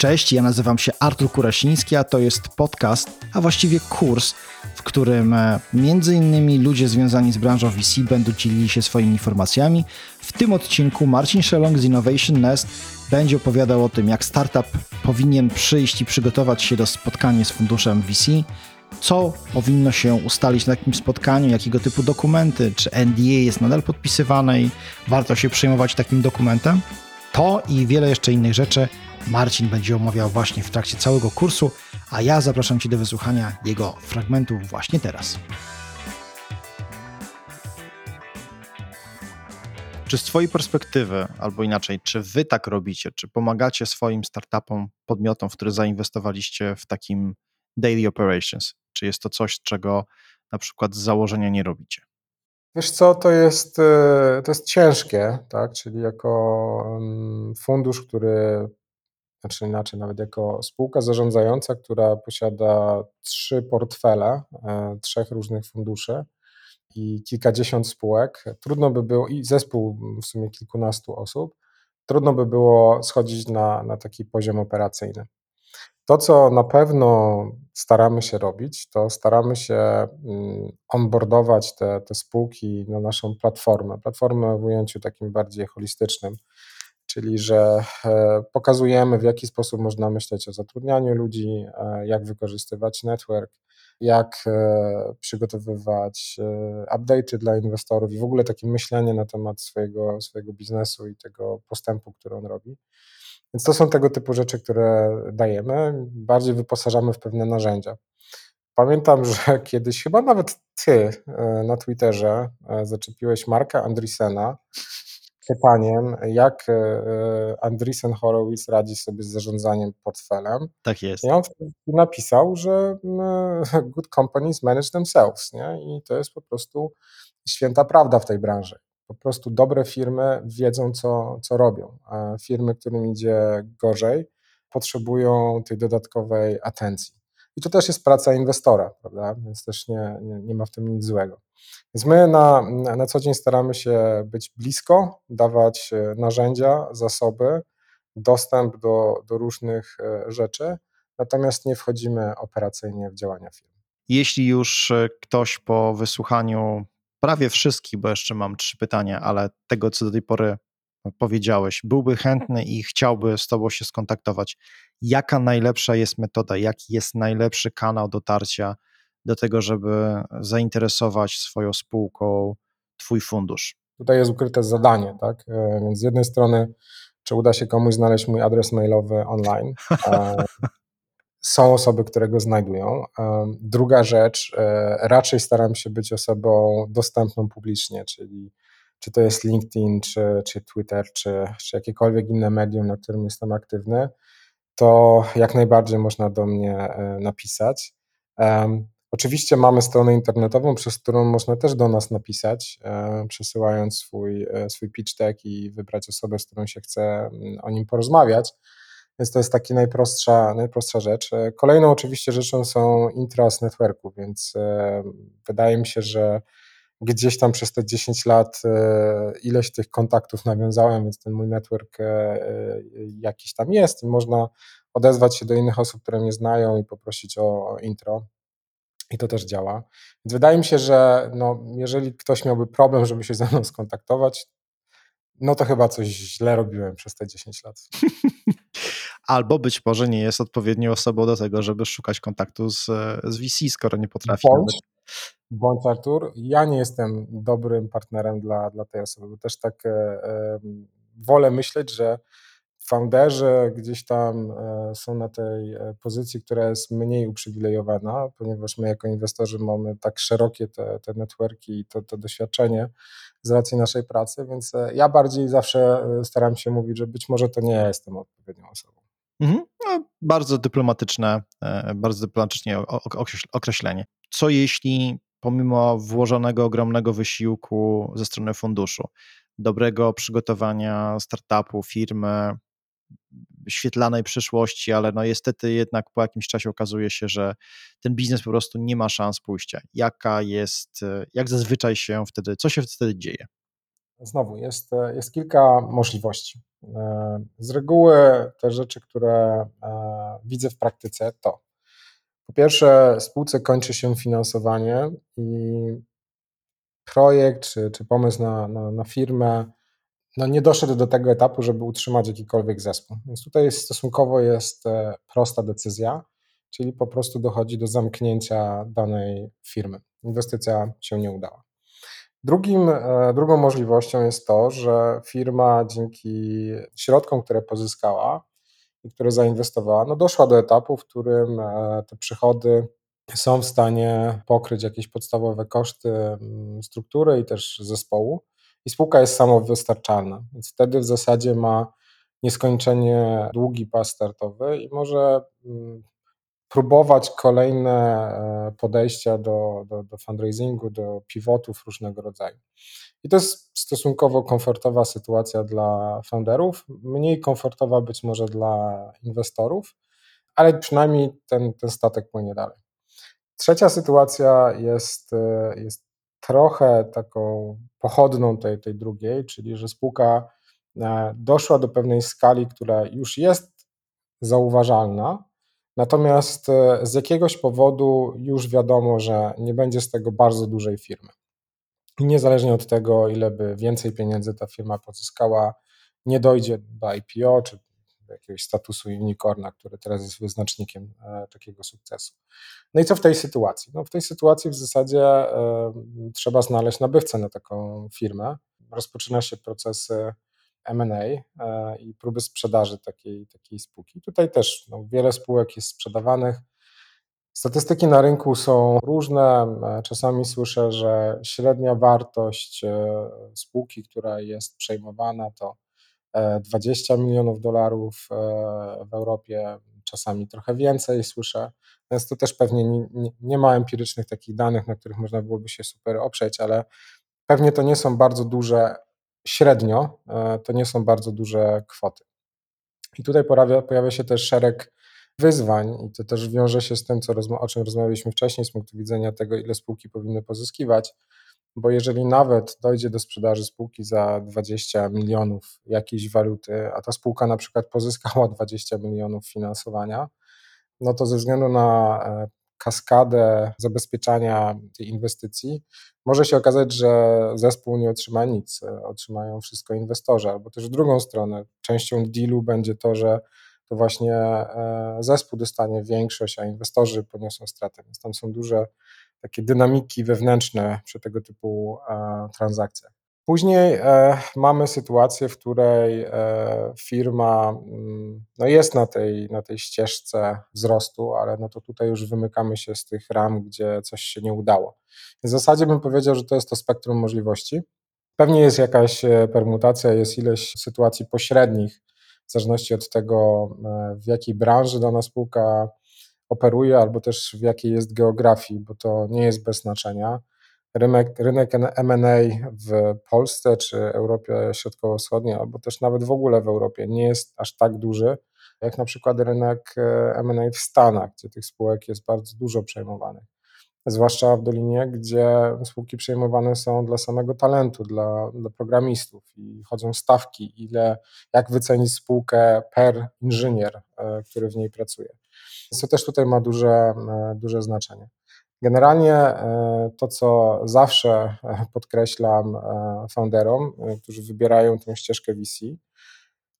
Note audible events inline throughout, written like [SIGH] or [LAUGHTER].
Cześć, ja nazywam się Artur Kurasiński, a to jest podcast, a właściwie kurs, w którym e, między innymi ludzie związani z branżą VC będą dzielili się swoimi informacjami. W tym odcinku Marcin Szelong z Innovation Nest będzie opowiadał o tym, jak startup powinien przyjść i przygotować się do spotkania z funduszem VC, co powinno się ustalić na takim spotkaniu, jakiego typu dokumenty, czy NDA jest nadal podpisywane i warto się przejmować takim dokumentem. To i wiele jeszcze innych rzeczy Marcin będzie omawiał właśnie w trakcie całego kursu, a ja zapraszam Cię do wysłuchania jego fragmentów właśnie teraz. Czy z Twojej perspektywy, albo inaczej, czy Wy tak robicie, czy pomagacie swoim startupom, podmiotom, w które zainwestowaliście w takim daily operations? Czy jest to coś, czego na przykład z założenia nie robicie? Wiesz co, to jest, e, to jest ciężkie, tak? Czyli jako mm, fundusz, który, znaczy inaczej, nawet jako spółka zarządzająca, która posiada trzy portfele, e, trzech różnych funduszy i kilkadziesiąt spółek, trudno by było, i zespół w sumie kilkunastu osób, trudno by było schodzić na, na taki poziom operacyjny. To, co na pewno staramy się robić, to staramy się mm, onboardować te, te spółki na naszą platformę. Platformę w ujęciu takim bardziej holistycznym, czyli że e, pokazujemy, w jaki sposób można myśleć o zatrudnianiu ludzi, e, jak wykorzystywać network, jak e, przygotowywać update'y dla inwestorów i w ogóle takie myślenie na temat swojego, swojego biznesu i tego postępu, który on robi. Więc to są tego typu rzeczy, które dajemy. Bardziej wyposażamy w pewne narzędzia. Pamiętam, że [LAUGHS] kiedyś, chyba nawet ty na Twitterze zaczepiłeś Marka Andreessena pytaniem, jak e, Andreessen Horowitz radzi sobie z zarządzaniem portfelem. Tak jest. I on napisał, że good companies manage themselves, nie? I to jest po prostu święta prawda w tej branży. Po prostu dobre firmy wiedzą, co, co robią. A firmy, którym idzie gorzej, potrzebują tej dodatkowej atencji. I to też jest praca inwestora, prawda? Więc też nie, nie, nie ma w tym nic złego. Więc my na, na co dzień staramy się być blisko, dawać e, narzędzia, zasoby, dostęp do, do różnych e, rzeczy, natomiast nie wchodzimy operacyjnie w działania firmy. Jeśli już e, ktoś po wysłuchaniu prawie wszystkich, bo jeszcze mam trzy pytania, ale tego, co do tej pory powiedziałeś, byłby chętny i chciałby z Tobą się skontaktować. Jaka najlepsza jest metoda, jaki jest najlepszy kanał dotarcia do tego, żeby zainteresować swoją spółką Twój fundusz? Tutaj jest ukryte zadanie, tak? E, więc z jednej strony, czy uda się komuś znaleźć mój adres mailowy online? E, [LAUGHS] są osoby, które go znajdują. Druga rzecz, e, raczej staram się być osobą dostępną publicznie, czyli czy to jest LinkedIn, czy, czy Twitter, czy, czy jakiekolwiek inne medium, na którym jestem aktywny, to jak najbardziej można do mnie e, napisać. Oczywiście mamy stronę internetową, przez którą można też do nas napisać, e, przesyłając swój, swój pitch deck i wybrać osobę, z którą się chce mm, o nim porozmawiać. Więc to jest taka najprostsza, najprostsza rzecz. E, kolejną oczywiście rzeczą są intras networku, więc e, wydaje mi się, że gdzieś tam przez te 10 lat e, ileś tych kontaktów nawiązałem, więc ten mój network jakiś tam jest i można odezwać się do innych osób, które mnie znają i poprosić o intro. I to też działa. Więc wydaje mi się, że no, jeżeli ktoś miałby problem, żeby się ze mną skontaktować, no to chyba coś źle robiłem przez te 10 lat. [LAUGHS] Albo być może nie jest odpowiednią osobą do tego, żeby szukać kontaktu z, z VC, skoro nie potrafi. Bądź, bądź Artur, ja nie jestem dobrym partnerem dla, dla tej osoby, bo też tak e, wolę myśleć, że founderzy gdzieś tam e, są na tej e, pozycji, która jest mniej uprzywilejowana, ponieważ my jako inwestorzy mamy tak szerokie te, te networki i to, to doświadczenie z racji naszej pracy, więc e, ja bardziej zawsze staram się mówić, że być może to nie ja jestem odpowiednią osobą. Mhm. No, bardzo dyplomatyczne, bardzo dyplomatycznie określenie. Co jeśli pomimo włożonego ogromnego wysiłku ze strony funduszu, dobrego przygotowania startupu, firmy, świetlanej przyszłości, ale no niestety jednak po jakimś czasie okazuje się, że ten biznes po prostu nie ma szans pójścia. Jaka jest, jak zazwyczaj się wtedy, co się wtedy dzieje? Znowu jest, jest kilka możliwości. E, z reguły te rzeczy, które e, widzę w praktyce, to po pierwsze, spółce kończy się finansowanie i projekt czy, czy pomysł na, na, na firmę no nie doszedł do tego etapu, żeby utrzymać jakikolwiek zespół. Więc tutaj stosunkowo jest e, prosta decyzja, czyli po prostu dochodzi do zamknięcia danej firmy. Inwestycja się nie udała. Drugim, e, drugą możliwością jest to, że firma dzięki środkom, które pozyskała i które zainwestowała, no doszła do etapu, w którym e, te przychody są w stanie pokryć jakieś podstawowe koszty struktury i też zespołu. I spółka jest samowystarczalna, więc wtedy w zasadzie ma nieskończenie długi pas startowy i może próbować kolejne e, podejścia do, do, do fundraisingu, do pivotów różnego rodzaju. I to jest stosunkowo komfortowa sytuacja dla founderów, mniej komfortowa być może dla inwestorów, ale przynajmniej ten, ten statek płynie dalej. Trzecia sytuacja jest, e, jest trochę taką pochodną tej, tej drugiej, czyli że spółka e, doszła do pewnej skali, która już jest zauważalna, natomiast e, z jakiegoś powodu już wiadomo, że nie będzie z tego bardzo dużej firmy. I niezależnie od tego, ile by więcej pieniędzy ta firma pozyskała, nie dojdzie do IPO czy do jakiegoś statusu unicorna, który teraz jest wyznacznikiem e, takiego sukcesu. No i co w tej sytuacji? No w tej sytuacji w zasadzie e, trzeba znaleźć nabywcę na taką firmę. Rozpoczyna się procesy M&A e, i próby sprzedaży takiej, takiej spółki. Tutaj też no, wiele spółek jest sprzedawanych. Statystyki na rynku są różne. Czasami słyszę, że średnia wartość spółki, która jest przejmowana, to 20 milionów dolarów w Europie, czasami trochę więcej słyszę, więc to też pewnie nie, nie, nie ma empirycznych takich danych, na których można byłoby się super oprzeć, ale pewnie to nie są bardzo duże, średnio e, to nie są bardzo duże kwoty. I tutaj pojawia, pojawia się też szereg wyzwań i to też wiąże się z tym, co o czym rozmawialiśmy wcześniej z punktu widzenia tego, ile spółki powinny pozyskiwać, bo jeżeli nawet dojdzie do sprzedaży spółki za 20 milionów jakiejś waluty, a ta spółka na przykład pozyskała 20 milionów finansowania, no to ze względu na e, kaskadę zabezpieczania tej inwestycji, może się okazać, że zespół nie otrzyma nic, e, otrzymają wszystko inwestorzy, albo też w drugą stronę. Częścią dealu będzie to, że to właśnie e, zespół dostanie większość, a inwestorzy poniosą stratę. Więc tam są duże takie dynamiki wewnętrzne przy tego typu transakcjach. Później e, mamy sytuację, w której e, firma mm, no jest na tej, na tej ścieżce wzrostu, ale no to tutaj już wymykamy się z tych ram, gdzie coś się nie udało. W zasadzie bym powiedział, że to jest to spektrum możliwości. Pewnie jest jakaś e, permutacja, jest ileś sytuacji pośrednich, w zależności od tego, w jakiej branży dana spółka operuje, albo też w jakiej jest geografii, bo to nie jest bez znaczenia. Rynek, rynek M&A w Polsce czy Europie Środkowo-Wschodniej, albo też nawet w ogóle w Europie nie jest aż tak duży, jak na przykład rynek e, M&A w Stanach, gdzie tych spółek jest bardzo dużo przejmowanych. Zwłaszcza w Dolinie, gdzie spółki przejmowane są dla samego talentu, dla, dla programistów i chodzą stawki, ile, jak wycenić spółkę per inżynier, e, który w niej pracuje co też tutaj ma duże, e, duże znaczenie. Generalnie e, to, co zawsze e, podkreślam founderom, którzy wybierają tę ścieżkę VC,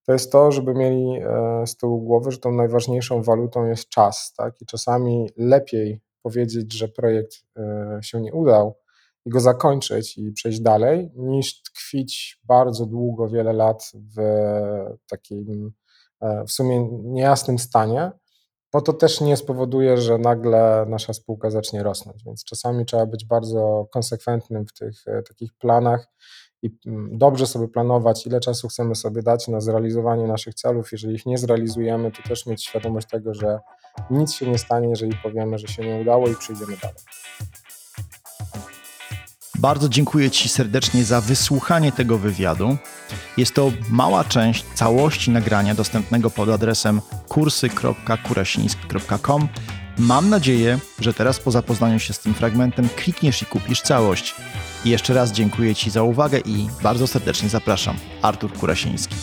to jest to, żeby mieli z tyłu głowy, że tą najważniejszą walutą jest czas. Tak? I czasami lepiej powiedzieć, że projekt się nie udał i go zakończyć i przejść dalej, niż tkwić bardzo długo, wiele lat w takim w sumie niejasnym stanie, bo to też nie spowoduje, że nagle nasza spółka zacznie rosnąć. Więc czasami trzeba być bardzo konsekwentnym w tych e, takich planach i mm, dobrze sobie planować, ile czasu chcemy sobie dać na zrealizowanie naszych celów. Jeżeli ich nie zrealizujemy, to też mieć świadomość tego, że nic się nie stanie, jeżeli powiemy, że się nie udało i przyjdziemy dalej. Bardzo dziękuję Ci serdecznie za wysłuchanie tego wywiadu. Jest to mała część całości nagrania dostępnego pod adresem kursy.kurasiński.com Mam nadzieję, że teraz po zapoznaniu się z tym fragmentem klikniesz i kupisz całość. Jeszcze raz dziękuję Ci za uwagę i bardzo serdecznie zapraszam. Artur Kurasiński.